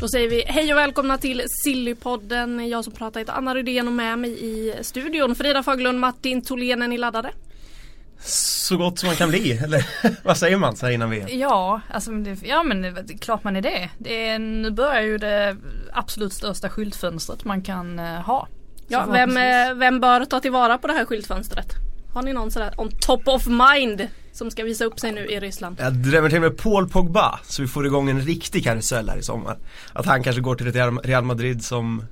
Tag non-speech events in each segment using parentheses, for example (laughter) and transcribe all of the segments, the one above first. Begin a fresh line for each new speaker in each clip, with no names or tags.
Då säger vi hej och välkomna till Sillypodden. Jag som pratar heter Anna Rydén och med mig i studion Frida Faglund, Martin Tholén, är ni laddade?
Så gott som man kan bli, eller (laughs) vad säger man så här innan VM?
Ja, alltså, det, ja men det klart man är det. det är, nu börjar ju det absolut största skyltfönstret man kan uh, ha.
Ja, vem, eh, vem bör ta tillvara på det här skyltfönstret? Har ni någon sådär on top of mind som ska visa upp sig nu i Ryssland?
Jag drämmer till med Paul Pogba så vi får igång en riktig karusell här i sommar. Att han kanske går till ett Real- Real Madrid som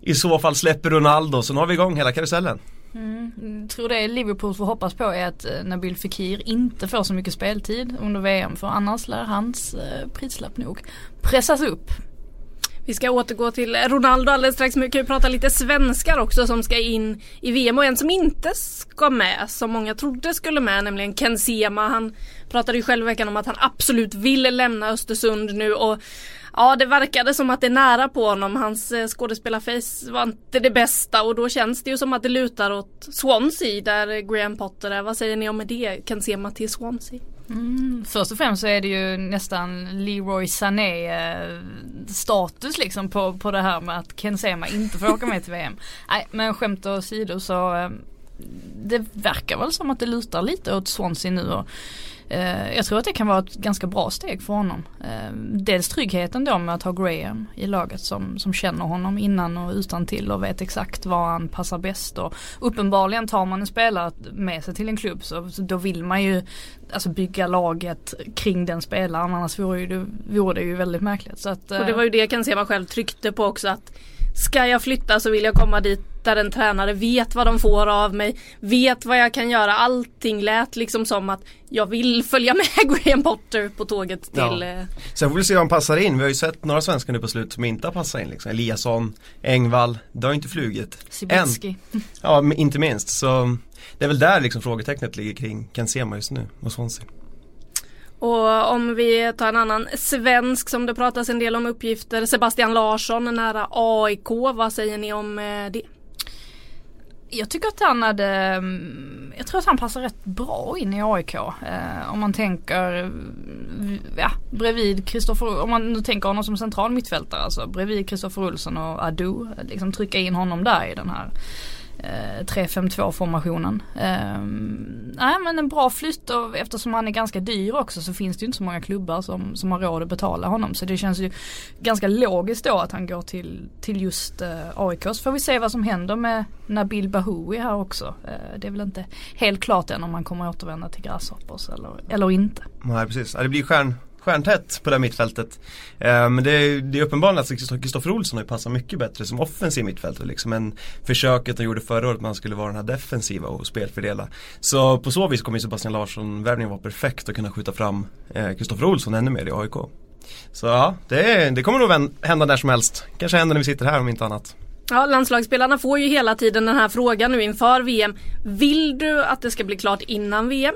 i så fall släpper Ronaldo så nu har vi igång hela karusellen.
Mm, tror det Liverpool får hoppas på är att eh, Nabil Fekir inte får så mycket speltid under VM för annars lär hans eh, prislapp nog pressas upp.
Vi ska återgå till Ronaldo alldeles strax men vi kan ju prata lite svenskar också som ska in i VM och en som inte ska med som många trodde skulle med nämligen Ken Sema. Han pratade ju själv i veckan om att han absolut vill lämna Östersund nu och Ja det verkade som att det är nära på honom. Hans eh, skådespelarface var inte det bästa och då känns det ju som att det lutar åt Swansea där Graham Potter är. Vad säger ni om det? Ken Sema till Swansea?
Mm, först och främst så är det ju nästan Leroy Sané eh, status liksom på, på det här med att Ken Sema inte får åka med till VM. (laughs) Nej men skämt åsido så eh, det verkar väl som att det lutar lite åt Swansea nu och jag tror att det kan vara ett ganska bra steg för honom. Eh, dels tryggheten då med att ha Graham i laget som, som känner honom innan och utan till och vet exakt var han passar bäst och uppenbarligen tar man en spelare med sig till en klubb så, så då vill man ju alltså bygga laget kring den spelaren annars vore, ju vore det ju väldigt märkligt. Så att,
Och det
eh,
var ju det Ken Sema själv tryckte på också att Ska jag flytta så vill jag komma dit där en tränare vet vad de får av mig, vet vad jag kan göra. Allting lät liksom som att jag vill följa med (laughs) Graham Potter på tåget till...
Ja.
eh,
Sen får vi se om han passar in. Vi har ju sett några svenskar nu på slut som inte har passat in liksom. Eliasson, Engvall, det har inte flugit.
Sibicki.
Ja, men inte minst. Så det är väl där liksom frågetecknet ligger kring Ken Sema just nu och Swansea.
Och om vi tar en annan svensk som det pratas en del om uppgifter. Sebastian Larsson nära AIK. Vad säger ni om eh, det?
Jag tycker att han hade, mm, jag tror att han passar rätt bra in i AIK. Eh, om man tänker, mm, ja bredvid Kristoffer, om man nu tänker honom som central mittfältare alltså bredvid Kristoffer Olsson och Adu, liksom trycka in honom där i den här eh, 3-5-2 formationen. Eh, nej men en bra flytt och eftersom han är ganska dyr också så finns det ju inte så många klubbar som, som har råd att betala honom. Så det känns ju ganska logiskt då att han går till, till just eh, AIK. Så får vi se vad som händer med Nabil Bahoui här också. Eh, det är väl inte helt klart än om han kommer återvända till Grasshoppers eller, eller inte.
Nej precis, ja, det blir stjärn, stjärntätt på det här mittfältet. Eh, men det är, det är uppenbart att Kristoffer Olsson har ju passat mycket bättre som offensiv mittfältare liksom än försöket han gjorde förra året när han skulle vara den här defensiva och spelfördela. Så på så vis kommer ju Sebastian Larsson värvningen vara perfekt att kunna skjuta fram eh, Kristoffer Olsson ännu mer i AIK. Så ja, det, det kommer nog hända när som helst. Kanske händer när vi sitter här om inte annat.
Ja, landslagsspelarna får ju hela tiden den här frågan nu inför VM. Vill du att det ska bli klart innan VM?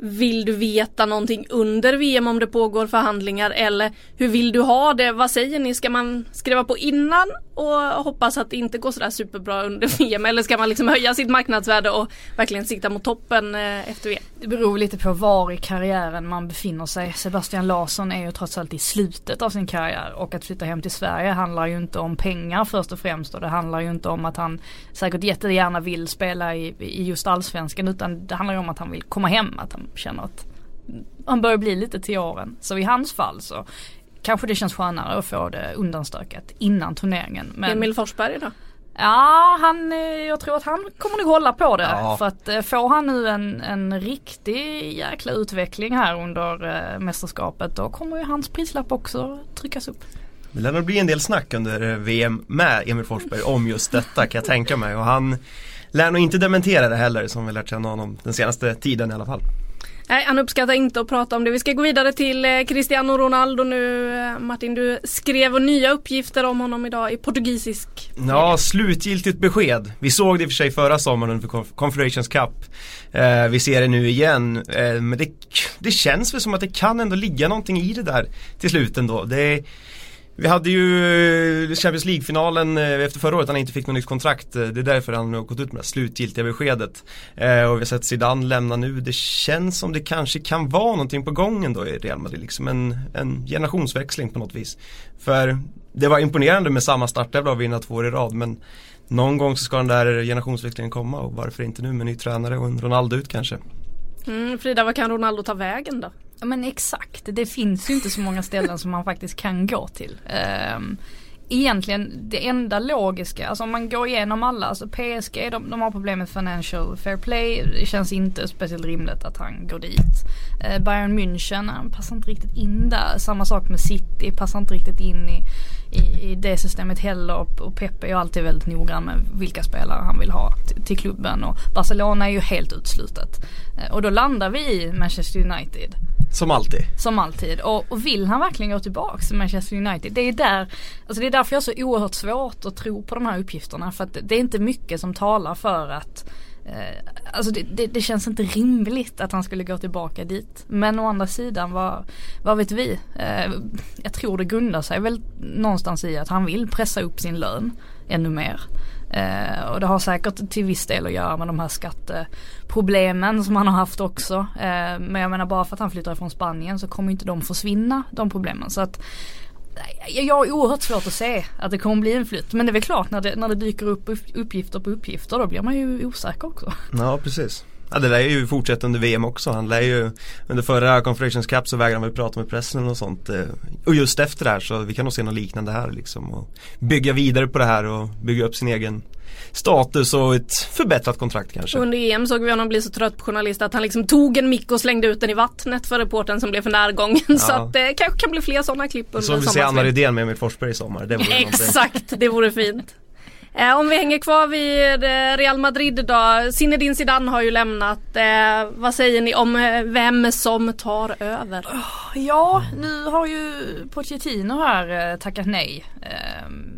Vill du veta någonting under VM om det pågår förhandlingar eller hur vill du ha det? Vad säger ni? Ska man skriva på innan och hoppas att det inte går sådär superbra under (laughs) VM eller ska man liksom höja sitt marknadsvärde och verkligen sikta mot toppen eh, efter VM?
Det beror lite på var i karriären man befinner sig. Sebastian Larsson är ju trots allt i slutet av sin karriär och att flytta hem till Sverige handlar ju inte om pengar först och främst och det handlar ju inte om att han säkert jättegärna vill spela i, i just allsvenskan utan det handlar ju om att han vill komma hem, att han känner att han börjar bli lite till åren. Så i hans fall så kanske det känns skönare att få det undanstökat innan turneringen. Men...
Emil Forsberg då?
Ja, han, eh, jag tror att han kommer nog hålla på det.
Ja.
För att eh, får han nu en, en riktig jäkla utveckling här under eh, mästerskapet då kommer ju hans prislapp också tryckas upp.
Det lär nog bli en del snack under VM med Emil Forsberg om just detta kan jag tänka mig och han lär nog inte dementera det heller som vi lärt känna honom den senaste tiden i alla fall.
Nej, han uppskattar inte att prata om det. Vi ska gå vidare till eh, Cristiano Ronaldo nu. Eh, Martin, du skrev nya uppgifter om honom idag i portugisisk.
Ja, slutgiltigt besked. Vi såg det i och för sig förra sommaren under Conf- Confederations Cup. Eh, vi ser det nu igen. Eh, men det, det känns väl som att det kan ändå ligga någonting i det där till slut ändå. Det, vi hade ju eh, Champions League-finalen eh, efter förra året, han inte fick något nytt kontrakt. Eh, det är därför han har gått ut med det slutgiltiga beskedet. Eh, och vi har sett Zidane lämna nu. Det känns som det kanske kan vara någonting på gången då i Real Madrid. Liksom en, en generationsväxling på något vis. För det var imponerande med samma startelva och vinna två år i rad. Men någon gång så ska den där generationsväxlingen komma och varför inte nu med ny tränare och en Ronaldo ut kanske.
Mm, Frida, vad kan Ronaldo ta vägen då?
Ja men exakt, det finns ju inte så många ställen som man faktiskt kan gå till. Um, egentligen det enda logiska, alltså om man går igenom alla, alltså PSG de, de har problem med financial fair play, det känns inte speciellt rimligt att han går dit. Eh, Bayern München, han passar inte riktigt in där, samma sak med City, passar inte riktigt in i, i, i det systemet heller och, och Pepe är ju alltid väldigt noggrann med vilka spelare han vill ha till, till klubben och Barcelona är ju helt utslutet. Eh, och då landar vi i Manchester United.
Som alltid.
Som alltid. Och, och vill han verkligen gå tillbaka till Manchester United? Det är där, alltså det är därför jag har så oerhört svårt att tro på de här uppgifterna. För att det är inte mycket som talar för att eh, Alltså det, det, det känns inte rimligt att han skulle gå tillbaka dit. Men å andra sidan, vad, vad vet vi? Eh, jag tror det grundar sig väl någonstans i att han vill pressa upp sin lön ännu mer. Eh, och det har säkert till viss del att göra med de här skatteproblemen som han har haft också. Eh, men jag menar bara för att han flyttar från Spanien så kommer inte de försvinna de problemen. Så att eh, jag har oerhört svårt att se att det kommer bli en flytt. Men det är väl klart när det, när det dyker upp uppgifter på uppgifter då blir man ju osäker också.
Ja, precis. Ja, det lär ju fortsätta under VM också. Han lär ju under förra Confederations Cup så vägrade han väl prata med pressen och sånt. eh, Och just efter det här så vi kan nog se något liknande här liksom. Och bygga vidare på det här och bygga upp sin egen status och ett förbättrat kontrakt kanske.
Under EM såg vi honom bli så trött på journalister att han liksom tog en mick och slängde ut den i vattnet för reportern som blev för närgången. Så att det kanske kan bli fler sådana klipp under
Så vi ser Anna. Rydén med Emil Forsberg i sommar. Det. (laughs)
Exakt, det vore fint. Eh, om vi hänger kvar vid eh, Real Madrid då. Zinedine Zidane har ju lämnat. Eh, vad säger ni om vem som tar över?
Oh, ja, nu har ju Pochettino här tackat nej. Ehm,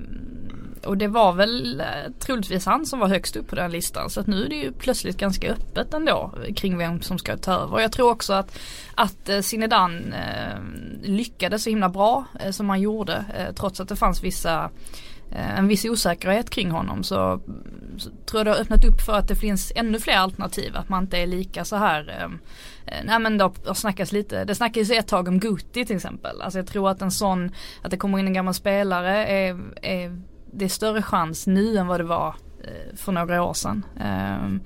och det var väl eh, troligtvis han som var högst upp på den listan. Så att nu är det ju plötsligt ganska öppet ändå kring vem som ska ta över. Och jag tror också att, att Zinedine ehm, lyckades så himla bra som han gjorde. Trots att det fanns vissa Eh, en viss osäkerhet kring honom så, så tror jag det har öppnat upp för att det finns ännu fler alternativ. Att man inte är lika så här ehm, eh, Nej men det har snackats lite, det snackades ett tag om Guti till exempel. Alltså jag tror att en sån, att det kommer in en gammal spelare är, är det är större chans nu än vad det var eh, för några år sedan. Ehm, eh,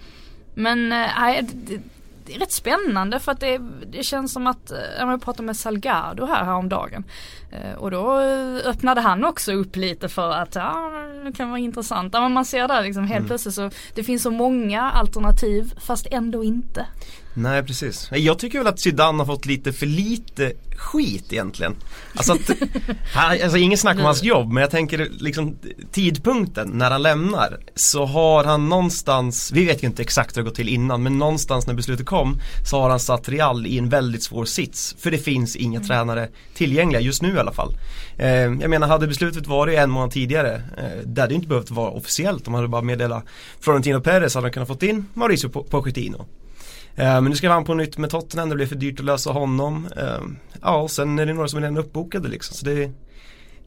Men nej, det, det är rätt spännande för att det, det känns som att, eh, jag pratade med Salgado här häromdagen. Eh, Och då eh, öppnade han också upp lite för att ja, det kan vara intressant. Ja, men man ser där liksom helt plötsligt så det finns så många alternativ fast ändå inte.
Nej precis. Jag tycker väl att Zidane har fått lite för lite skit egentligen. Alltså, att, (laughs) han, alltså ingen snack om hans jobb men jag tänker liksom tidpunkten när han lämnar så har han någonstans, vi vet ju inte exakt hur det gått till innan men någonstans när beslutet kom så har han satt Real i en väldigt svår sits. För det finns inga tränare tillgängliga just nu i alla fall. Eh, jag menar hade beslutet varit en månad tidigare eh, det hade inte behövt vara officiellt. De hade bara meddelat Florentino Perez hade de kunnat fått in Mauricio Po- Pochettino. Eh, men nu skrev han på nytt med Tottenham, det blev för dyrt att lösa honom. Eh, ja, och sen är det några som är redan uppbokade liksom. Så det är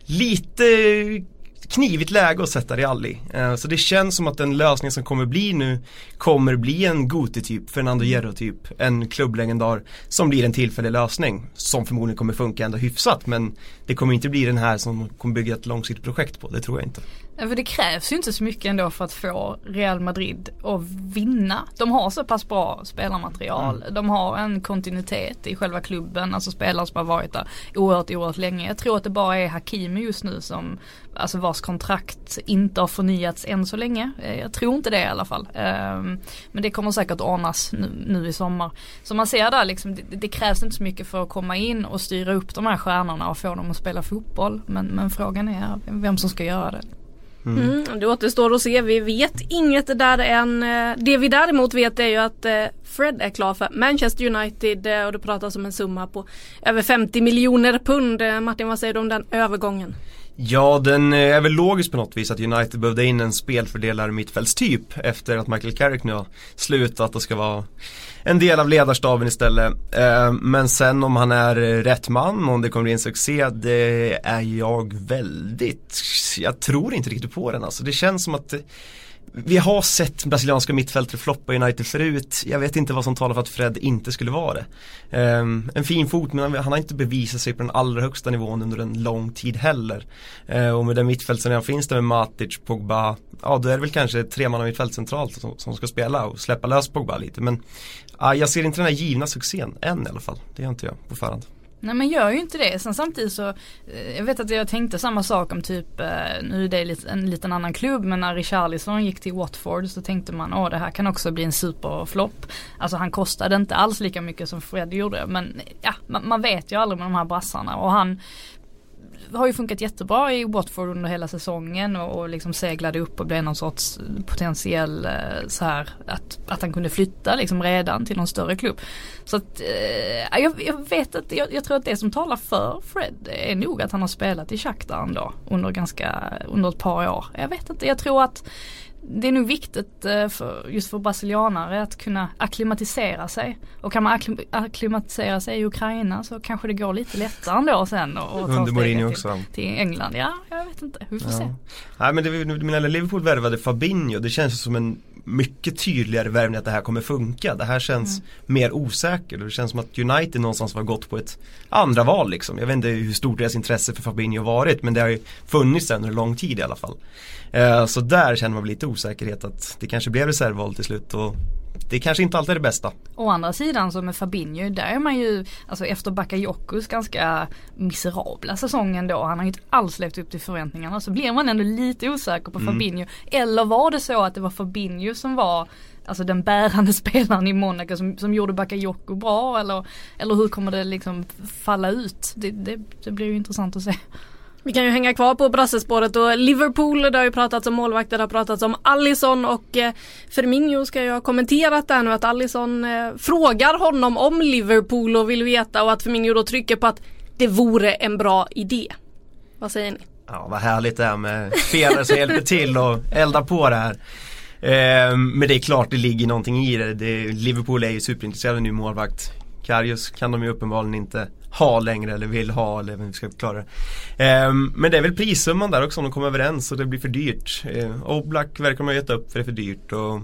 lite knivigt läge att sätta Real i. Eh, så det känns som att den lösning som kommer bli nu kommer bli en Guti-typ, Fernando Hierro-typ, en klubblegendar som blir en tillfällig lösning. Som förmodligen kommer funka ändå hyfsat men det kommer inte bli den här som kommer bygga ett långsiktigt projekt på, det tror jag inte.
För det krävs ju inte så mycket ändå för att få Real Madrid att vinna. De har så pass bra spelarmaterial. De har en kontinuitet i själva klubben, alltså spelare som har varit där oerhört, oerhört länge. Jag tror att det bara är Hakimi just nu som, alltså vars kontrakt inte har förnyats än så länge. Eh, Jag tror inte det i alla fall. Ehm, Men det kommer säkert ordnas nu, nu i sommar. Så man ser där liksom, det, det krävs inte så mycket för att komma in och styra upp de här stjärnorna och få dem att spela fotboll. Men, men frågan är vem som ska göra det.
Mm. mm, det återstår att se. Vi vet inget där än. Eh, det vi däremot vet är ju att eh, Fred är klar för Manchester United eh, och det pratas om en summa på över 50 miljoner pund. Martin, vad säger du om den övergången?
Ja, den eh, är väl logisk på något vis att United behövde in en spelfördelare mittfältstyp efter att Michael Carrick nu har slutat och ska vara en del av ledarstaben istället. Eh, men sen om han är rätt man, om det kommer bli en succé, det är jag väldigt, jag tror inte riktigt på den alltså. Det känns som att vi har sett brasilianska mittfältare floppa i United förut. Jag vet inte vad som talar för att Fred inte skulle vara det. Um, en fin fot men han har inte bevisat sig på den allra högsta nivån under en lång tid heller. Uh, och med den mittfält som redan finns där med Matic, Pogba, ja då är det väl kanske tre man mittfält centralt som, som ska spela och släppa lös Pogba lite. Men uh, jag ser inte den här givna succén än i alla fall. Det gör inte jag på förhand.
Nej men gör ju inte det. Sen samtidigt så, eh, jag vet att jag tänkte samma sak om typ, eh, nu är det en liten annan klubb men när Richarlison gick till Watford så tänkte man åh det här kan också bli en superflopp. Alltså han kostade inte alls lika mycket som Fred gjorde men ja, man, man vet ju aldrig med de här brassarna och han har ju funkat jättebra i Watford under hela säsongen och, och liksom seglade upp och blev någon sorts potentiell eh, så här att, att han kunde flytta liksom redan till någon större klubb. Så att eh, jag, jag vet att jag, jag tror att det som talar för Fred är nog att han har spelat i Shakhtar ändå under ganska, under ett par år. Jag vet inte, jag tror att det är nog viktigt eh, för, just för brasilianare att kunna akklimatisera sig. Och kan man akklim- akklimatisera sig i Ukraina så kanske det går lite lättare ändå sen. Och, och ta steget
också.
till, till England. Ja, jag vet inte. Vi får se.
Ja. Nej men det, menar Liverpool värvade Fabinho, det känns som en mycket tydligare värvning att det här kommer funka. Det här känns mer osäkert det känns som att United någonstans har gått på ett andra val liksom. Jag vet inte hur stort deras intresse för Fabinho har varit men det har ju funnits under lång tid i alla fall. Eh, så där känner man väl lite osäkerhet att det kanske blev reservval till slut och det kanske inte alltid är det bästa.
Å andra sidan så med Fabinho, där är man ju, alltså efter Bakayokus ganska miserabla säsongen då, han har ju inte alls levt upp till förväntningarna, så blir man ändå lite osäker på Fabinho. Eller var det så att det var Fabinho som var Alltså den bärande (laughs) spelaren i Monaco som, som gjorde Bakayoko bra eller, eller hur kommer det liksom falla ut? Det, det, det blir ju intressant att se.
Vi kan ju hänga kvar på brassespåret och Liverpool, det har ju pratats om målvakter, det har pratats om Allison och eh, Firmino ska ju ha kommenterat där nu att Allison eh, frågar honom om Liverpool och vill veta och att Firmino då trycker på att det vore en bra idé. Vad säger ni?
Ja vad härligt det är med spelare som hjälper till och eldar på det här. Eh, men det är klart det ligger någonting i det. det Liverpool är ju superintresserade nu målvakt. Karius kan de ju uppenbarligen inte ha längre eller vill ha eller hur vi ska klara det. Ehm, men det är väl prissumman där också om de kommer överens och det blir för dyrt. Ehm, Oblak verkar de ha gett upp för det är för dyrt. Och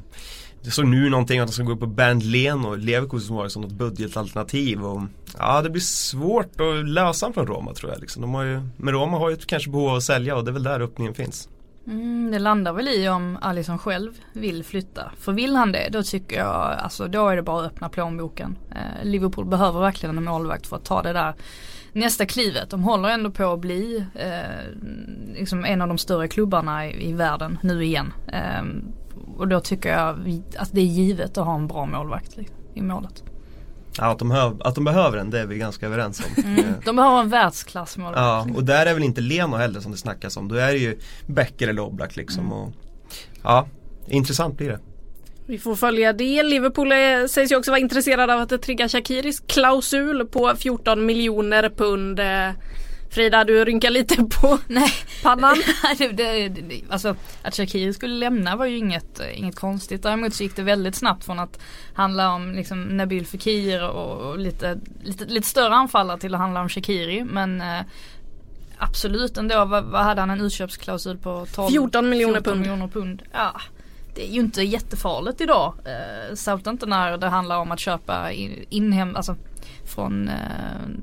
det står nu någonting att de ska gå upp på Bernd Leno, Leverkusen som var det som något budgetalternativ. Och, ja det blir svårt att lösa från Roma tror jag. Liksom. De har ju, men Roma har ju ett kanske behov av att sälja och det är väl där öppningen finns.
Mm, det landar väl i om Alisson själv vill flytta. För vill han det då tycker jag, alltså då är det bara att öppna plånboken. Eh, Liverpool behöver verkligen en målvakt för att ta det där nästa klivet. De håller ändå på att bli eh, liksom en av de större klubbarna i, i världen nu igen. Eh, och då tycker jag att det är givet att ha en bra målvakt liksom, i målet.
Ja, att, de hör, att de behöver den, det är vi ganska överens om.
Mm. De behöver en världsklassmålvakt.
Ja, och där är väl inte Leno heller som det snackas om. Då är det ju Becker eller Oblak liksom. Och, ja, intressant blir det.
Vi får följa det. Liverpool är, sägs ju också vara intresserade av att trigga Shakiris klausul på 14 miljoner pund. Frida, du rynkar lite på (laughs)
Nej.
pannan. (laughs)
det, det, det, alltså att Shakiri skulle lämna var ju inget, inget konstigt. Däremot så gick det väldigt snabbt från att handla om liksom Nabil Fekir och, och lite, lite, lite större anfallare till att handla om Shakiri. Men eh, absolut ändå, vad, vad hade han en utköpsklausul på? 12,
14 miljoner
14
pund.
miljoner pund. Ja, det är ju inte jättefarligt idag. Eh, särskilt inte när det handlar om att köpa in, inhem, alltså från, eh,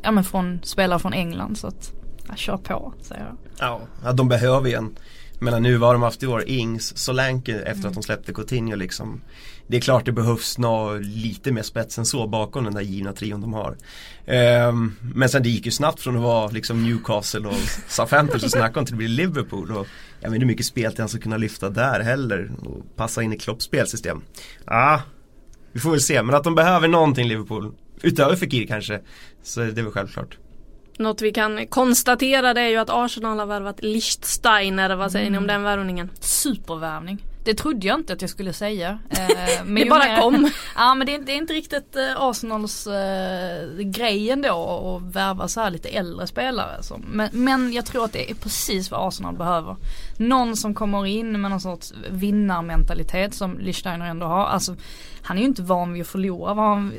ja, men från spelare från England. Så att, ja, kör på säger jag.
Ja, de behöver ju en. Men nu vad de haft i år, Ings, Solanke efter att de släppte Coutinho liksom. Det är klart det behövs något lite mer spets än så bakom den där givna trion de har. Ehm, men sen det gick ju snabbt från att vara liksom Newcastle och Southampton som snackade om till att bli Liverpool. Och jag vet inte hur mycket spel till han ska kunna lyfta där heller och passa in i Klopps spelsystem. Ja, ah, vi får väl se. Men att de behöver någonting Liverpool, utöver Fekir kanske, så är det väl självklart.
Något vi kan konstatera det är ju att Arsenal har värvat Lichtsteiner. Vad säger ni om den värvningen?
Supervärvning. Det trodde jag inte att jag skulle säga. Eh, (laughs) men
Det bara
mer-
kom. (laughs)
Ja men det, är- det är inte riktigt eh, Arsenals eh, grej ändå att värva så här lite äldre spelare. Så. Men, men jag tror att det är precis vad Arsenal behöver. Någon som kommer in med någon sorts vinnarmentalitet som Lichsteiner ändå har. Alltså, han är ju inte van vid att förlora. Vad Han,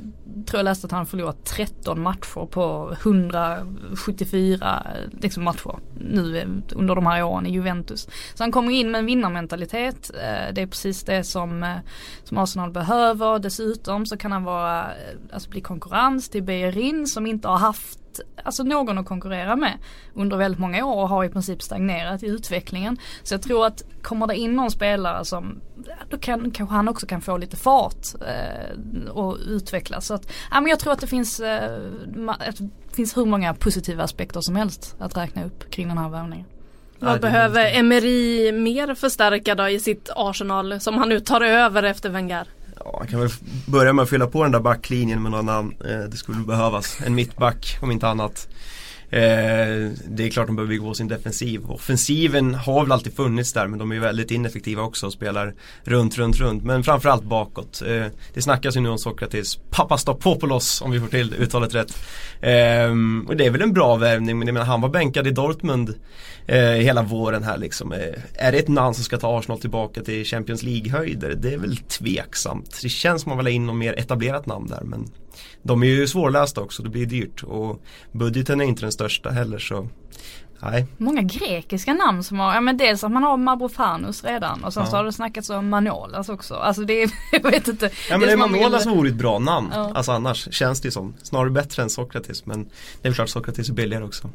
tror jag läste att han har förlorat 13 matcher på 174 liksom, matcher nu eh, under de här åren i Juventus. Så han kommer in med en vinnarmentalitet. Eh, det är precis det som, eh, som Arsenal behöver. Dessutom så kan han vara, alltså bli konkurrens till Bejerin som inte har haft alltså någon att konkurrera med under väldigt många år och har i princip stagnerat i utvecklingen. Så jag tror att kommer det in någon spelare som, då kan, kanske han också kan få lite fart eh, och utvecklas. Så att, ja, men jag tror att det finns, eh, att det finns hur många positiva aspekter som helst att räkna upp kring den här värvningen.
Vad behöver Emery mer förstärka då i sitt Arsenal som han nu tar över efter Wenger?
Ja, han kan väl börja med att fylla på den där backlinjen med någon annan. Eh, det skulle behövas. En mittback om inte annat. Eh, det är klart de behöver bygga på sin defensiv. Offensiven har väl alltid funnits där men de är väldigt ineffektiva också och spelar runt, runt, runt. Men framförallt bakåt. Eh, det snackas ju nu om Sokratis Papastopopoulos om vi får till uttalet rätt. Eh, och det är väl en bra värvning men jag menar, han var bänkad i Dortmund eh, hela våren här liksom. Eh, är det ett namn som ska ta Arsenal tillbaka till Champions League-höjder? Det är väl tveksamt. Det känns som man vill ha in något mer etablerat namn där men de är ju svårlästa också, det blir dyrt och budgeten är inte den största heller så Nej,
Många grekiska namn som har, ja men dels att man har Mavrofanus redan och sen så
Ja.
har det snackats om Manolas också. Alltså det är, (laughs) jag vet inte.
Ja men
det är
är
som man
Manola
vill-
vore ett bra namn.
Ja.
Alltså annars känns det ju som. Snarare bättre än Sokratis men det är klart Sokratis är billigare också.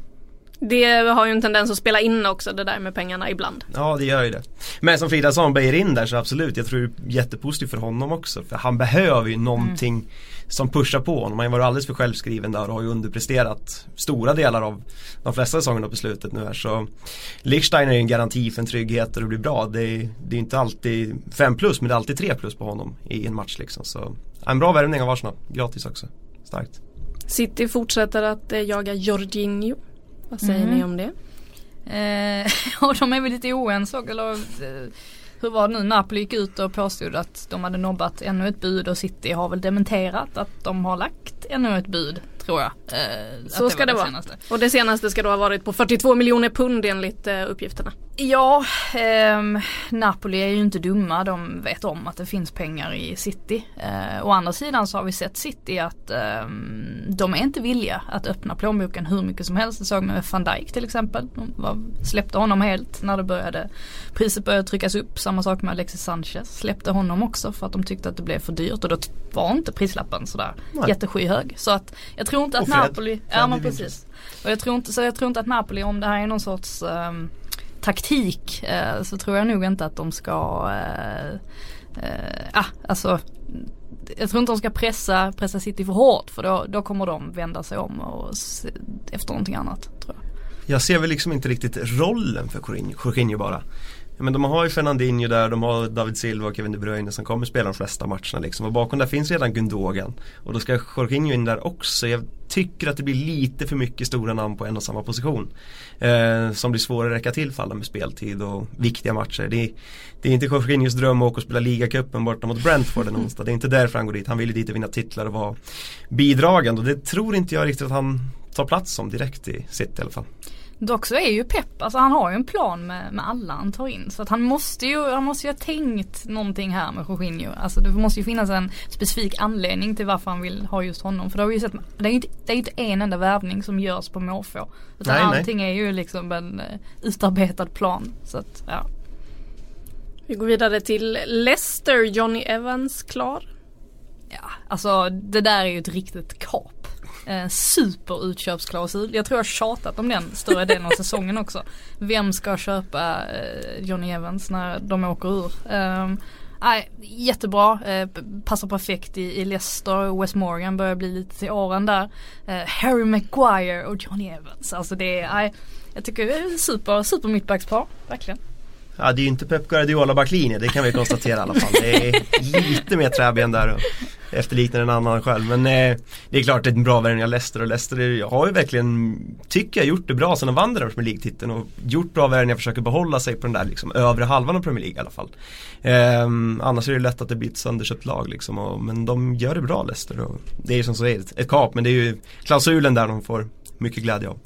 Det har ju en tendens att spela in också det där med pengarna ibland.
Ja det gör ju det. Men som Frida sa om Beijerin där så absolut, jag tror det är jättepositivt för honom också. För han behöver ju någonting som pushar på honom. Han har ju varit alldeles för självskriven där och har ju underpresterat stora delar av de flesta säsongerna på slutet nu här. Så Lichtsteiner är ju en garanti för en trygghet och det blir bra. Det är, det är inte alltid 5 plus men det är alltid 3 plus på honom i en match liksom. Så en bra värvning av Arsenal. Gratis också. Starkt.
City fortsätter att eh, jaga Jorginho. Vad säger
Mm.
ni om det?
Eh, (laughs) och de är väl lite oense eller eh, hur var det nu? Napoli gick ut och påstod att de hade nobbat ännu ett bud och City har väl dementerat att de har lagt ännu ett bud tror jag. Eh,
Så ska
var
det vara.
senaste.
Och det senaste ska då ha varit på 42 miljoner pund enligt eh, uppgifterna.
Ja, ehm, Napoli är ju inte dumma. De vet om att det finns pengar i City. Eh, å andra sidan så har vi sett City att ehm, de är inte villiga att öppna plånboken hur mycket som helst. Det såg vi med van Dijk till exempel. De var, släppte honom helt när det började priset började tryckas upp. Samma sak med Alexis Sanchez. Släppte honom också för att de tyckte att det blev för dyrt och då var inte prislappen sådär
Nej.
Jätteskyhög. Så att jag tror inte att. Napoli, ja men precis. Och jag tror inte, så jag tror inte att Napoli, om det här är någon sorts ehm, taktik eh, så tror jag nog inte att de ska, eh, eh, ah, alltså jag tror inte de ska pressa, pressa City för hårt för då, då kommer de vända sig om och se, efter någonting annat tror jag.
Jag ser väl liksom inte riktigt rollen för Jorginho bara. Ja, men de har ju Fernandinho där, de har David Silva och Kevin De Bruyne som kommer spela de flesta matcherna liksom. Och bakom där finns redan Gundogan. Och då ska Jorginho in där också. Jag tycker att det blir lite för mycket stora namn på en och samma position. Eh, som blir svårare att räcka till för alla med speltid och viktiga matcher. Det är, det är inte Jorginhos dröm att åka och spela ligacupen borta mot Brentford en onsdag. Det är inte därför han går dit. Han vill ju dit och vinna titlar och vara bidragande. Och det tror inte jag riktigt att han tar plats som direkt i City i alla fall.
Dock så är ju Pep, alltså han har ju en plan med, med alla han tar in. Så att han måste ju, han måste ju ha tänkt någonting här med Jorginho. Alltså det måste ju finnas en specifik anledning till varför han vill ha just honom. För det har vi ju sett, det är ju inte, det är ju inte en enda värvning som görs på måfå. Utan
Nej, nej.
allting är ju liksom en eh, utarbetad plan. Så att, ja.
Vi går vidare till Leicester. Johnny Evans klar.
Ja, alltså det där är ju ett riktigt. Eh, superutköpsklausul. Jag tror jag tjatat om den större delen av säsongen också. Vem ska köpa eh, Johnny Evans när de åker ur? Um, Nej, jättebra, eh, passar perfekt i, i Leicester, West Morgan börjar bli lite till åren där. Eh, Harry Maguire och Johnny Evans, alltså det är, nej, jag tycker det är super, super mittbackspar, verkligen.
Ja det är ju inte Pep Guardiola backlinje, det kan vi konstatera i alla fall. Det är lite mer träben där och efterliknar en annan själv. Men eh, det är klart det är en bra värvning av Leicester och Leicester har ju verkligen, tycker jag, gjort det bra sedan de vann den Premier League-titeln och gjort bra värvningar och försöker behålla sig på den där liksom, övre halvan av Premier League i alla fall. Eh, annars är det lätt att det blir ett sönderköpt lag liksom, och, men de gör det bra Leicester. Och det är ju som så är ett, ett kap men det är ju klausulen där de får mycket glädje av.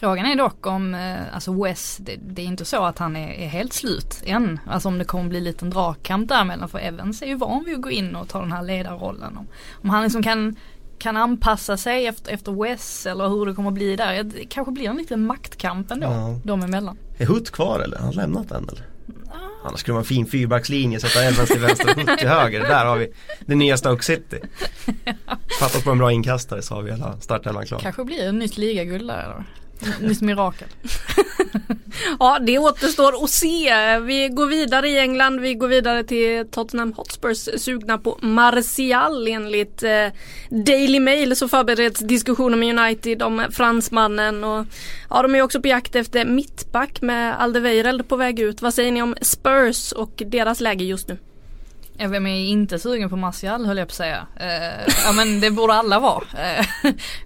Frågan är dock om, eh, alltså Wes, det, det, är inte så att han är, är, helt slut än. Alltså om det kommer bli en liten dragkamp däremellan för Evans är ju van vid att gå in och ta den här ledarrollen. Om, om han liksom kan, kan anpassa sig efter, efter Wes eller hur det kommer bli där. Det kanske blir en liten maktkamp ändå, ja. dem emellan.
Är Hutt kvar eller? Har han lämnat den eller? Ah. Annars skulle man ha en fin fyrbackslinje, sätta Evans till vänster och Hutt till höger. Där har vi det nya Stoke City. (laughs) Fattas på en bra inkastare så har vi hela startelvan klar.
Kanske blir ett nytt ligaguld där då. Nytt mirakel. (laughs)
ja det återstår att se. Vi går vidare i England. Vi går vidare till Tottenham Hotspurs sugna på Martial enligt eh, Daily Mail så förbereds diskussioner med United om fransmannen och ja de är också på jakt efter mittback med Aldeweireld på väg ut. Vad säger ni om Spurs och deras läge just nu?
Vem är inte sugen på Martial höll jag på att säga. Eh, ja men det borde alla vara. Eh,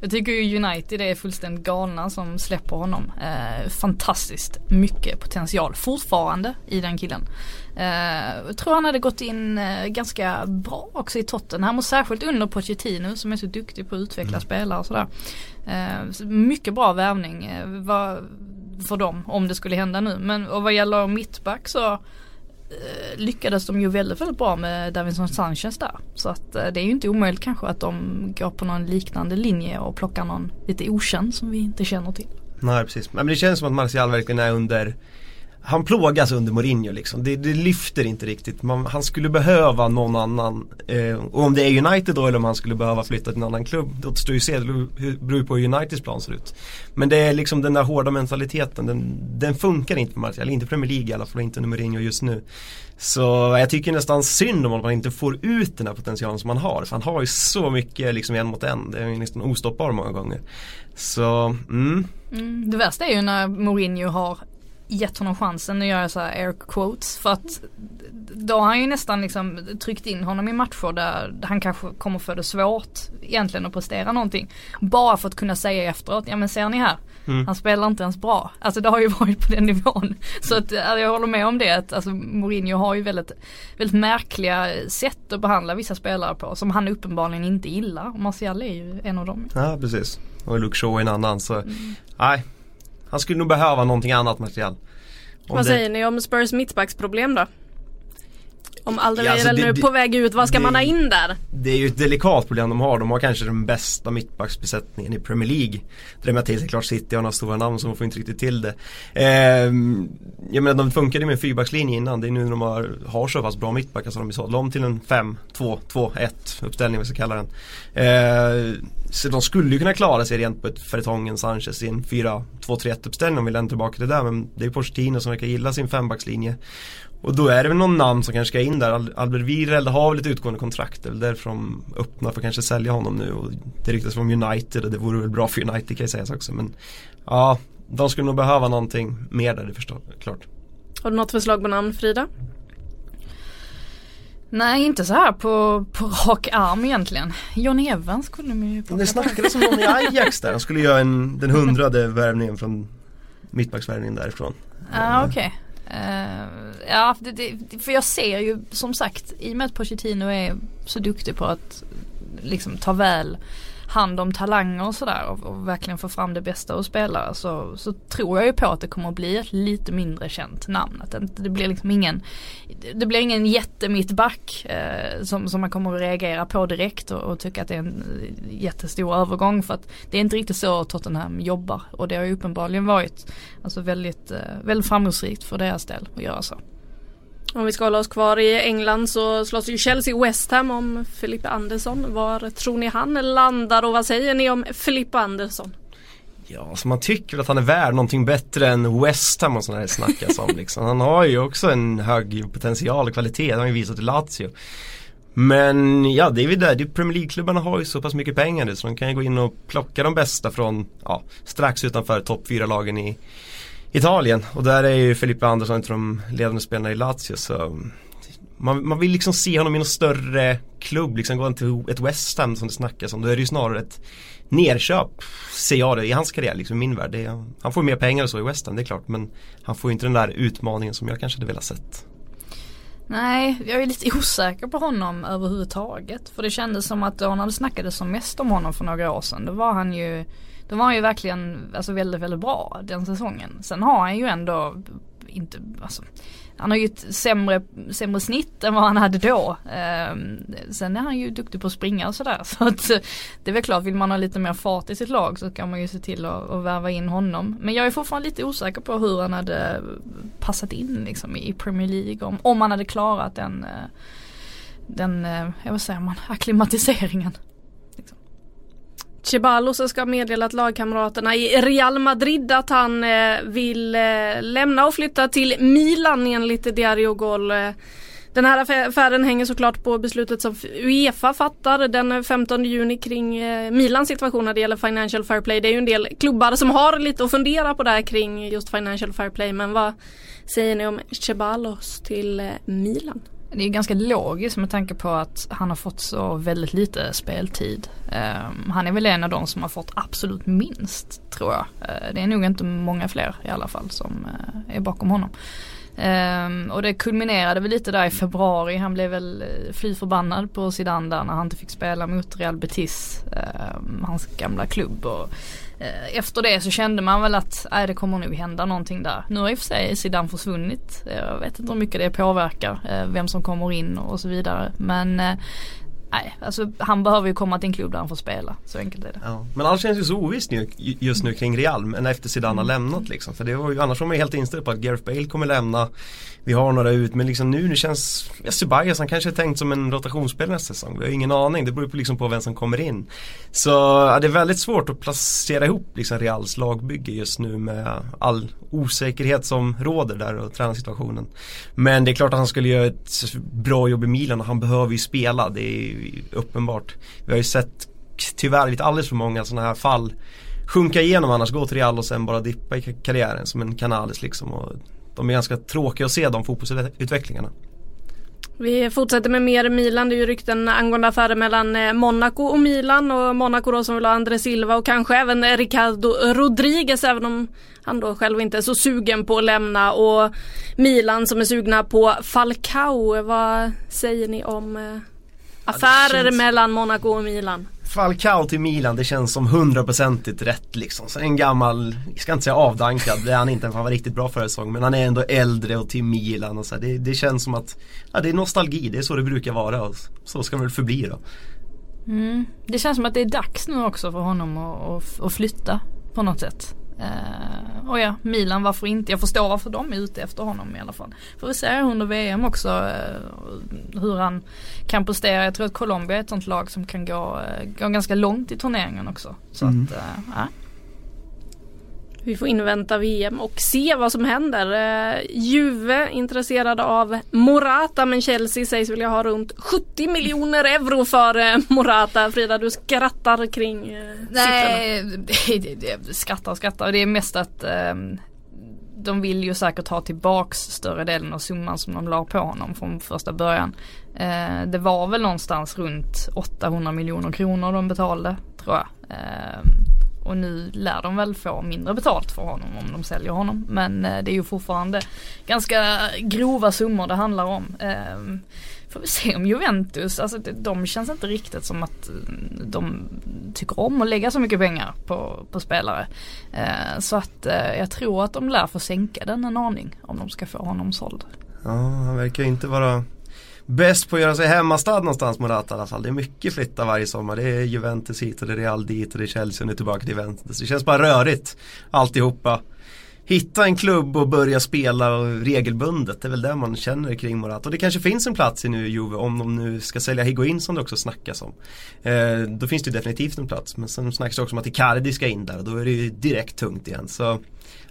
jag tycker ju United är fullständigt galna som släpper honom. Eh, fantastiskt mycket potential fortfarande i den killen. Eh, jag tror han hade gått in eh, ganska bra också i Tottenham och särskilt under Pochettino som är så duktig på att utveckla mm. spelare och sådär. Eh, mycket bra värvning för dem om det skulle hända nu. Men och vad gäller mittback så Eh, lyckades de ju väldigt, väldigt bra med Davinson Sanchez där. Så att eh, det är ju inte omöjligt kanske att de går på någon liknande linje och plockar någon lite okänd som vi inte känner till.
Nej precis, men det känns som att Martial verkligen är under han plågas under Mourinho liksom. Det, det lyfter inte riktigt. Man, han skulle behöva någon annan. Eh, och om det är United då eller om han skulle behöva flytta till en annan klubb. Det återstår ju att se. Det beror på hur Uniteds plan ser ut. Men det är liksom den där hårda mentaliteten. Den, den funkar inte för Martial. Inte Premier League i alla fall. Inte under Mourinho just nu. Så jag tycker nästan synd om att man inte får ut den här potentialen som man har. För han har ju så mycket liksom en mot en. Det är ju nästan ostoppbar många gånger. Så, mm.
Mm, det värsta är ju när Mourinho har gett honom chansen att göra så här air quotes för att då har han ju nästan liksom tryckt in honom i matcher där han kanske kommer få det svårt egentligen att prestera någonting. Bara för att kunna säga efteråt, ja men ser ni här, mm. han spelar inte ens bra. Alltså det har ju (laughs) varit på den nivån. Så att jag håller med om det att alltså Mourinho har ju väldigt, väldigt märkliga sätt att behandla vissa spelare på som han uppenbarligen inte gillar. Martial är ju en av dem.
Ja precis. Och Luke Shaw är en annan så, mm. nej han skulle nog behöva någonting annat material.
Vad det... säger ni om Spurs mittbacksproblem då? Om Alderweireld ja, alltså nu är på väg ut, vad ska det, man ha in där?
Det är ju ett delikat problem de har. De har kanske den bästa mittbacksbesättningen i Premier League. Drämmer till sig klart City har några stora namn som får inte riktigt till det. Eh, jag menar de funkade med en fyrbackslinje innan. Det är nu när de har, har så pass bra mittbackar som de sadlar om till en 5-2-2-1 uppställning vad vi ska kalla den. Eh, så de skulle ju kunna klara sig rent på ett Fertongen Sanchez i en 4-2-3-1 uppställning om vi lämnar tillbaka till det där. Men det är Pochettino som verkar gilla sin fembackslinje. Och då är det väl någon namn som kanske ska in där. Albert Wireld har väl ett utgående kontrakt. Det är väl därför de öppnar för att kanske sälja honom nu. Och det ryktas från United och det vore väl bra för United kan jag säga också. Men ja, de skulle nog behöva någonting mer där det förstår, klart.
Har du något förslag på namn Frida?
Nej inte så här på, på rak arm egentligen. John Evans skulle de ju
Det snackades om någon i Ajax där. Han skulle göra en, den hundrade värvningen från mittbacksvärvningen därifrån.
Ja ah, okej. Okay. Uh, ja, det, det, för jag ser ju som sagt i och med att Pochettino är så duktig på att liksom ta väl hand om talanger och sådär och, och, verkligen få fram det bästa hos spelare så, så tror jag ju på att det kommer att bli ett lite mindre känt namn. Att det, det blir liksom ingen Det blir ingen jättemittback eh, som, som man kommer att reagera på direkt och, och tycka att det är en eh, jättestor övergång för att det är inte riktigt så Tottenham jobbar och det har ju uppenbarligen varit alltså väldigt, eh, väldigt framgångsrikt för deras del att göra så.
Om vi ska hålla oss kvar i England så slåss ju Chelsea West Ham om Filippa Andersson. Var tror ni han landar och vad säger ni om Filippa Andersson?
Ja, så man tycker att han är värd någonting bättre än West Ham och sådana här snackas om (laughs) liksom. Han har ju också en hög potential och kvalitet, det har han ju visat i Lazio. Men ja, det är väl där. Premier League-klubbarna har ju så pass mycket pengar nu så de kan ju gå in och plocka de bästa från ja, strax utanför topp 4-lagen i, Italien och där är ju Felipe Andersson inte de ledande spelarna i Lazio så um, man, man vill liksom se honom i någon större klubb, liksom gå till ett West Ham som det snackas om. Då är det ju snarare ett nerköp, ser jag det, i hans karriär, liksom i min värld. Det är, han får mer pengar och så i West Ham, det är klart. Men han får ju inte den där utmaningen som jag kanske hade velat sett.
Nej, jag är lite osäker på honom överhuvudtaget. För det kändes som att då när det snackades som mest om honom för några år sedan, då var han ju då var han ju verkligen alltså väldigt, väldigt bra den säsongen. Sen har han ju ändå inte, alltså, han har ju ett sämre, sämre snitt än vad han hade då. Eh, sen är han ju duktig på att springa och sådär. (laughs) Så att det är väl klart, vill man ha lite mer fart i sitt lag så kan man ju se till att, att värva in honom. Men jag är fortfarande lite osäker på hur han hade passat in liksom i Premier League. Om, om han hade klarat den, eh, den, eh, jag vad säger man, akklimatiseringen.
Ceballos ska ha meddelat lagkamraterna i Real Madrid att han eh, vill eh, lämna och flytta till Milan enligt Diario Gol. Eh, den här affären hänger såklart på beslutet som Uefa fattar den 15 juni kring Milans situation när det gäller Financial Fair Play. Det är ju en del klubbar som har lite att fundera på där kring just Financial Fair Play. Men vad säger ni om Ceballos till Milan?
Det är ganska logiskt med tanke på att han har fått så väldigt lite speltid. Um, han är väl en av de som har fått absolut minst tror jag. Uh, det är nog inte många fler i alla fall som uh, är bakom honom. Um, och det kulminerade väl lite där i februari. Han blev väl eh, fly förbannad på Zidane där när han inte fick spela mot Real Betis. Um, hans gamla klubb. Och, uh, efter det så kände man väl att äh, det kommer nog hända någonting där. Nu har i och för sig Zidane försvunnit. Jag vet inte hur mycket det påverkar. Uh, vem som kommer in och så vidare. Men uh, Nej, alltså han behöver ju komma till en klubb där han får spela. Så enkelt är det.
Ja. Men allt känns ju så ovisst nu, just nu kring Real, men efter Zidane har mm. lämnat liksom. För det var ju, annars var man ju helt inställd på att Gareth Bale kommer lämna. Vi har några ut, men liksom nu, nu känns, ja, Ceballos han kanske är tänkt som en rotationsspelare nästa säsong. Vi har ingen aning, det beror på, liksom på vem som kommer in. Så ja, det är väldigt svårt att placera ihop liksom Reals lagbygge just nu med all osäkerhet som råder där och tränarsituationen. Men det är klart att han skulle göra ett bra jobb i Milan och han behöver ju spela. Det är uppenbart. Vi har ju sett tyvärr lite alldeles för många sådana här fall sjunka igenom annars, gå till Real och sen bara dippa i karriären som en kanalis liksom. Och de är ganska tråkiga att se de fotbollsutvecklingarna.
Vi fortsätter med mer Milan. Det är ju rykten angående affärer mellan eh, Monaco och Milan och Monaco då som vill ha André Silva och kanske även Ricardo Rodriguez även om han då själv inte är så sugen på att lämna och Milan som är sugna på Falcao. Vad säger ni om eh, Affärer känns... mellan Monaco och Milan.
Falcao till Milan, det känns som hundraprocentigt rätt liksom. Så en gammal, jag ska inte säga avdankad, det är han inte, han var riktigt bra förra säsongen. Men han är ändå äldre och till Milan och så det, det, känns som att, ja det är nostalgi, det är så det brukar vara och så ska det väl förbli då.
Mm. Det känns som att det är dags nu också för honom att, att, att flytta på något sätt. Uh, och ja, Milan varför inte? Jag förstår varför de är ute efter honom i alla fall. Får vi se under VM också uh, hur han kan prestera. Jag tror att Colombia är ett sånt lag som kan gå, uh, gå ganska långt i turneringen också. Så mm. att, ja.
Vi får invänta VM och se vad som händer. Eh, Juve intresserade av Morata men Chelsea sägs vilja ha runt 70 miljoner euro för eh, Morata. Frida du skrattar kring eh,
Nej, (laughs) siffrorna. skrattar och skrattar. Det är mest att um de vill ju säkert ha tillbaks större delen av summan som de la på honom från första början. Eh, det var väl någonstans runt 800 miljoner kronor de betalade tror jag. Eh, och nu lär de väl få mindre betalt för honom om de säljer honom. Men eh, det är ju fortfarande ganska grova summor det handlar om. Eh, får vi se om Juventus, alltså de känns inte riktigt som att eh, de tycker om att lägga så mycket pengar på, på spelare. Eh, så att eh, jag tror att de lär få sänka den en aning om de ska få honom såld.
Ja, han verkar inte vara bäst på att göra sig hemmastad någonstans Morata i alla fall. Det är mycket flytta varje sommar. Det är Juventus hit och det är Real dit och det är Chelsea och nu tillbaka till Juventus. Det känns bara rörigt alltihopa. Hitta en klubb och börja spela regelbundet. Det är väl det man känner kring Morata. Och det kanske finns en plats i nu Juve om de nu ska sälja Higuain som det också snackas om. Eh, då finns det definitivt en plats. Men sen snackas det också om att Icardi ska in där och då är det ju direkt tungt igen. Så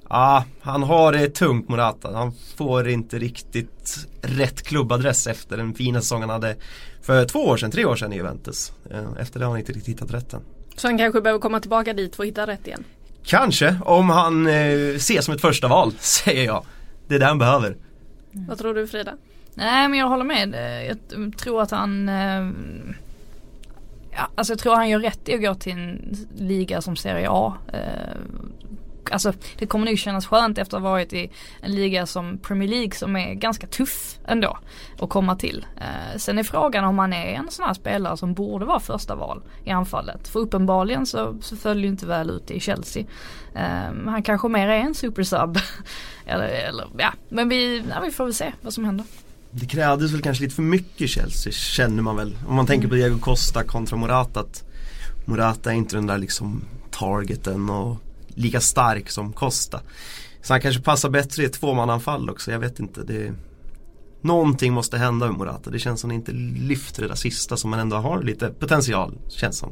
Ja, han har det tungt Morata. Han får inte riktigt rätt klubbadress efter den fina säsong han hade för två år sedan, tre år sedan i Juventus. Eh, efter det har han inte riktigt hittat rätten.
Så han kanske behöver komma tillbaka dit för att hitta rätt igen?
Kanske, om han eh, ses som ett första val (laughs) säger jag. Det är det han behöver.
Vad tror du Frida?
Nej men jag håller med. Eh, Jag tror att han eh, ja, Alltså jag tror han gör rätt i att gå till en liga som Serie A. Eh, Alltså det kommer nog kännas skönt efter att ha varit i en liga som Premier League som är ganska tuff ändå att komma till. Eh, sen är frågan om han är en sån här spelare som borde vara första val i anfallet. För uppenbarligen så, så följer det inte väl ut i Chelsea. Eh, han kanske mer är en supersub. (laughs) eller, eller ja, men vi, ja, vi får väl se vad som händer.
Det krävdes väl kanske lite för mycket i Chelsea känner man väl. Om man tänker på Diego Costa kontra Morata. Att Morata är inte den där liksom targeten och lika stark som Costa. Så han kanske passar bättre i ett tvåmananfall också, jag vet inte. Det Någonting måste hända med Morata. Det känns som att han inte lyfter det där sista som man ändå har lite potential, känns som.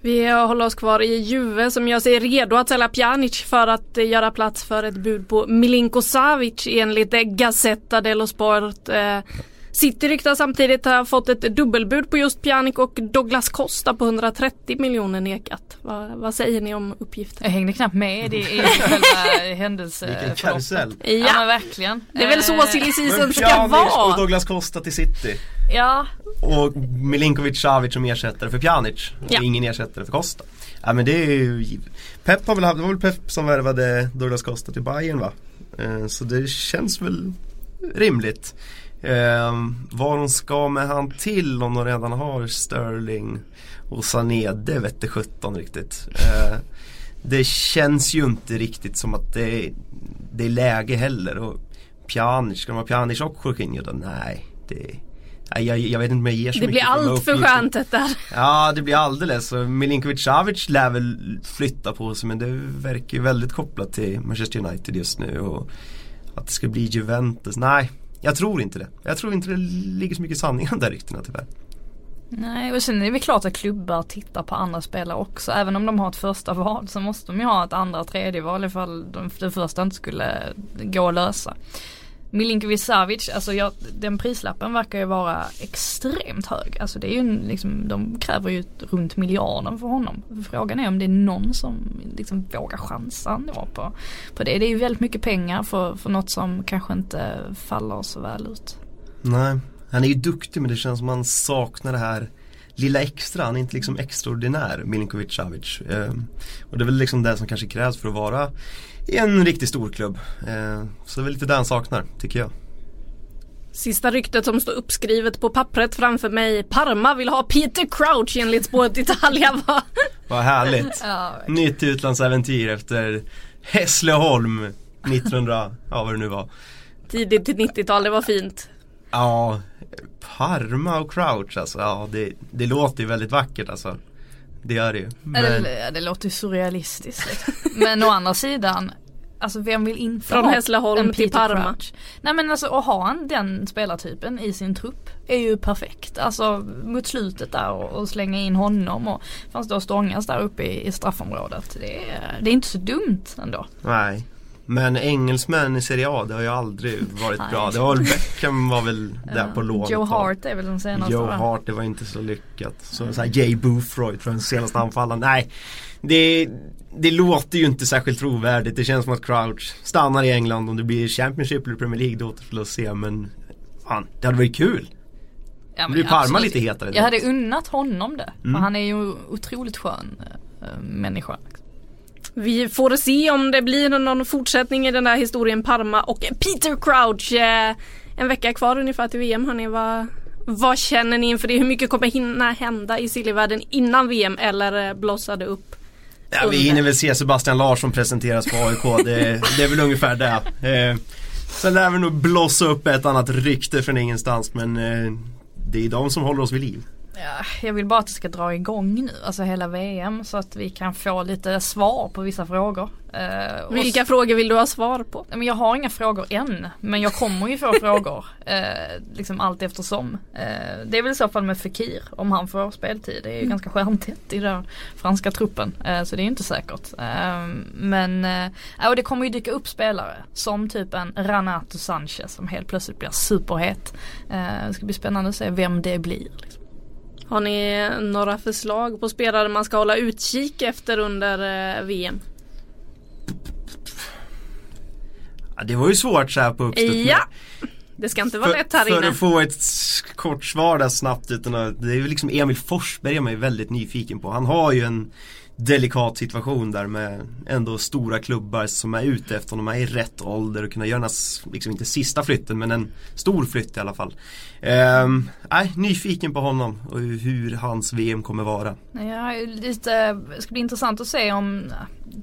Vi håller oss kvar i Juve som gör sig redo att sälja Pjanic för att göra plats för ett bud på Milinko Savic enligt Gazzetta dello Sport. Eh, City ryktar samtidigt ha fått ett dubbelbud på just Pjanic och Douglas Costa på 130 miljoner nekat. Va, vad säger ni om uppgiften?
Jag hängde knappt med i, i (laughs) själva händelse.
Vilken karusell.
Ja, men
Ja,
verkligen.
det är väl så
Eh,
silly season
Men
ska
Pjanic och
vara.
Douglas Costa till City.
Ja,
Och Milinkovic Savic som ersättare för Pjanic. Och
Ja.
ingen ersättare för Costa. Ja men det är ju givet. Pep har väl haft, det var väl Pep som värvade Douglas Costa till Bayern va? Eh, så det känns väl rimligt. Eh, vad de ska med han till om de redan har Sterling och Sané, det vette 17 riktigt. Eh, det känns ju inte riktigt som att det, det är läge heller. Och Pjanic, ska de ha Pjanic och Jorginho då? Nej, det jag, jag vet inte om jag ger så
Det blir allt för skönt det där.
Ja det blir alldeles Milinkovic Savic lär väl flytta på sig men det verkar ju väldigt kopplat till Manchester United just nu och att det ska bli Juventus. Nej, jag tror inte det. Jag tror inte det ligger så mycket sanning i de där ryktena tyvärr.
nej och sen är det väl klart att klubbar tittar på andra spelare också. Även om de har ett första val så måste de ju ha ett andra och tredje val ifall det första inte skulle gå att lösa. Milinkovic Savic, alltså jag, den prislappen verkar ju vara extremt hög. Alltså det är ju en, liksom, de kräver ju runt miljarden för honom. Frågan är om det är någon som liksom vågar chansa på, på det. Det är ju väldigt mycket pengar för, för något som kanske inte faller så väl ut.
Nej, han är ju duktig men det känns som han saknar det här lilla extra. Han är inte liksom extraordinär, Milinkovic Savic. Eh, och det är väl liksom det som kanske krävs för att vara i en riktigt stor klubb. Ehm, så det är väl lite det han saknar, tycker jag.
Sista ryktet som står uppskrivet på pappret framför mig. Parma vill ha Peter Crouch enligt spåret Italia. (laughs) Va?
Vad härligt.
Ja,
Nytt utlandsäventyr efter Hässleholm 1900, ja vad det nu var.
Tidigt till 90-tal, det var fint.
Ja, Parma och Crouch alltså. Ja, det, det låter ju väldigt vackert alltså. Det gör det ju. Men,
Eller, det låter ju surrealistiskt. liksom. Men å andra sidan, alltså vem vill inte
Från
ha
Hässleholm
en
till Parma.
Crouch? Nej men alltså att ha en, den spelartypen i sin trupp är ju perfekt. Alltså mot slutet där och, och slänga in honom och fanns då stångas där uppe i, i straffområdet. Det är, det är inte så dumt ändå.
nej. Men engelsmän i Serie A, det har ju aldrig varit bra. Det var väl Beckham var väl där på lån.
Joe. Hart är väl den senaste
Joe
va?
Hart, det var inte så lyckat. Så, så här, Jay Boothroyd tror jag den senaste anfallaren. Nej, det, det låter ju inte särskilt trovärdigt. Det känns som att Crouch stannar i England. Om det blir Championship eller Premier League då återstår att se. Men fan, det hade varit kul.
Ja,
blir Parma
absolut.
lite hetare.
Jag hade unnat honom det.
Mm.
Han är ju otroligt skön äh, människa.
Vi får se om det blir någon fortsättning i den där historien Parma och Peter Crouch. Eh, En vecka kvar ungefär till VM hörni. Vad, vad känner ni inför det? Hur mycket kommer hinna hända i sillivärlden innan VM eller eh, blossar det upp?
Ja, vi hinner väl se Sebastian Larsson presenteras på AIK. Det, det är väl ungefär det. Eh, sen lär vi nog blossa upp ett annat rykte från ingenstans. Men eh, det är de som håller oss vid liv.
Ja, jag vill bara att det ska dra igång nu, alltså hela VM så att vi kan få lite svar på vissa frågor. Eh,
Vilka
s-
frågor vill du ha svar på?
Men jag har inga frågor än, men jag kommer ju få (laughs) frågor eh, liksom allt eftersom. Eh, det är väl i så fall med Fekir om han får speltid. Det är ju ganska stjärntätt i den franska truppen eh, så det är ju inte säkert. Eh, men eh, och det kommer ju dyka upp spelare som typ en Renato Sanchez som helt plötsligt blir superhet. Eh, det ska bli spännande att se vem det blir. Liksom.
Har ni några förslag på spelare man ska hålla utkik efter under eh, VM?
Ja, det var ju svårt så här på uppstuds.
Ja! Det ska inte vara
För,
lätt här
för
inne.
att få ett kort svar där snabbt utan att, det är ju liksom Emil Forsberg är man ju väldigt nyfiken på. Han har ju en delikat situation där med ändå stora klubbar som är ute efter honom, är i rätt ålder och kunna göra den här, liksom inte sista flytten men en stor flytt i alla fall. Ehm, nej, nyfiken på honom och hur hans VM kommer vara.
Ja, lite, det ska bli intressant att se om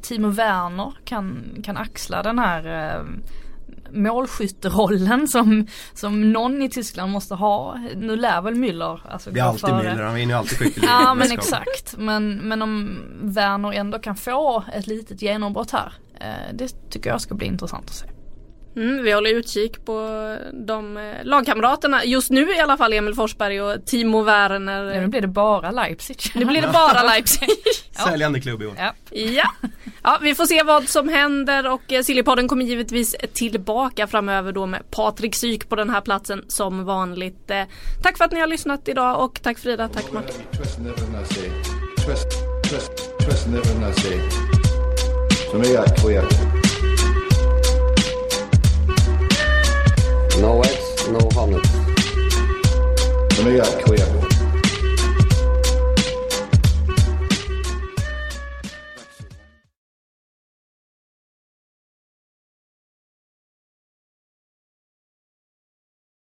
Timo Werner kan, kan axla den här eh, målskytterollen som, som någon i Tyskland måste ha. Nu lär väl Müller alltså
Det är alltid
före.
Müller, han vinner alltid skytteligan.
Ja men exakt. Men, men om Werner ändå kan få ett litet genombrott här. Eh, det tycker jag ska bli intressant att se.
Mm, vi håller utkik på de eh, lagkamraterna. Just nu i alla fall Emil Forsberg och Timo Werner.
Nu blir det bara Leipzig.
Nu blir det bara Leipzig.
Säljande klubb i år.
Ja.
Ja. ja, vi får se vad som händer och eh, Sillypodden kommer givetvis tillbaka framöver då med Patrik Syk på den här platsen som vanligt. Eh, Tack för att ni har lyssnat idag och tack Frida, tack Martin.
För mig är
No eggs, no honey.
För mig är det queer.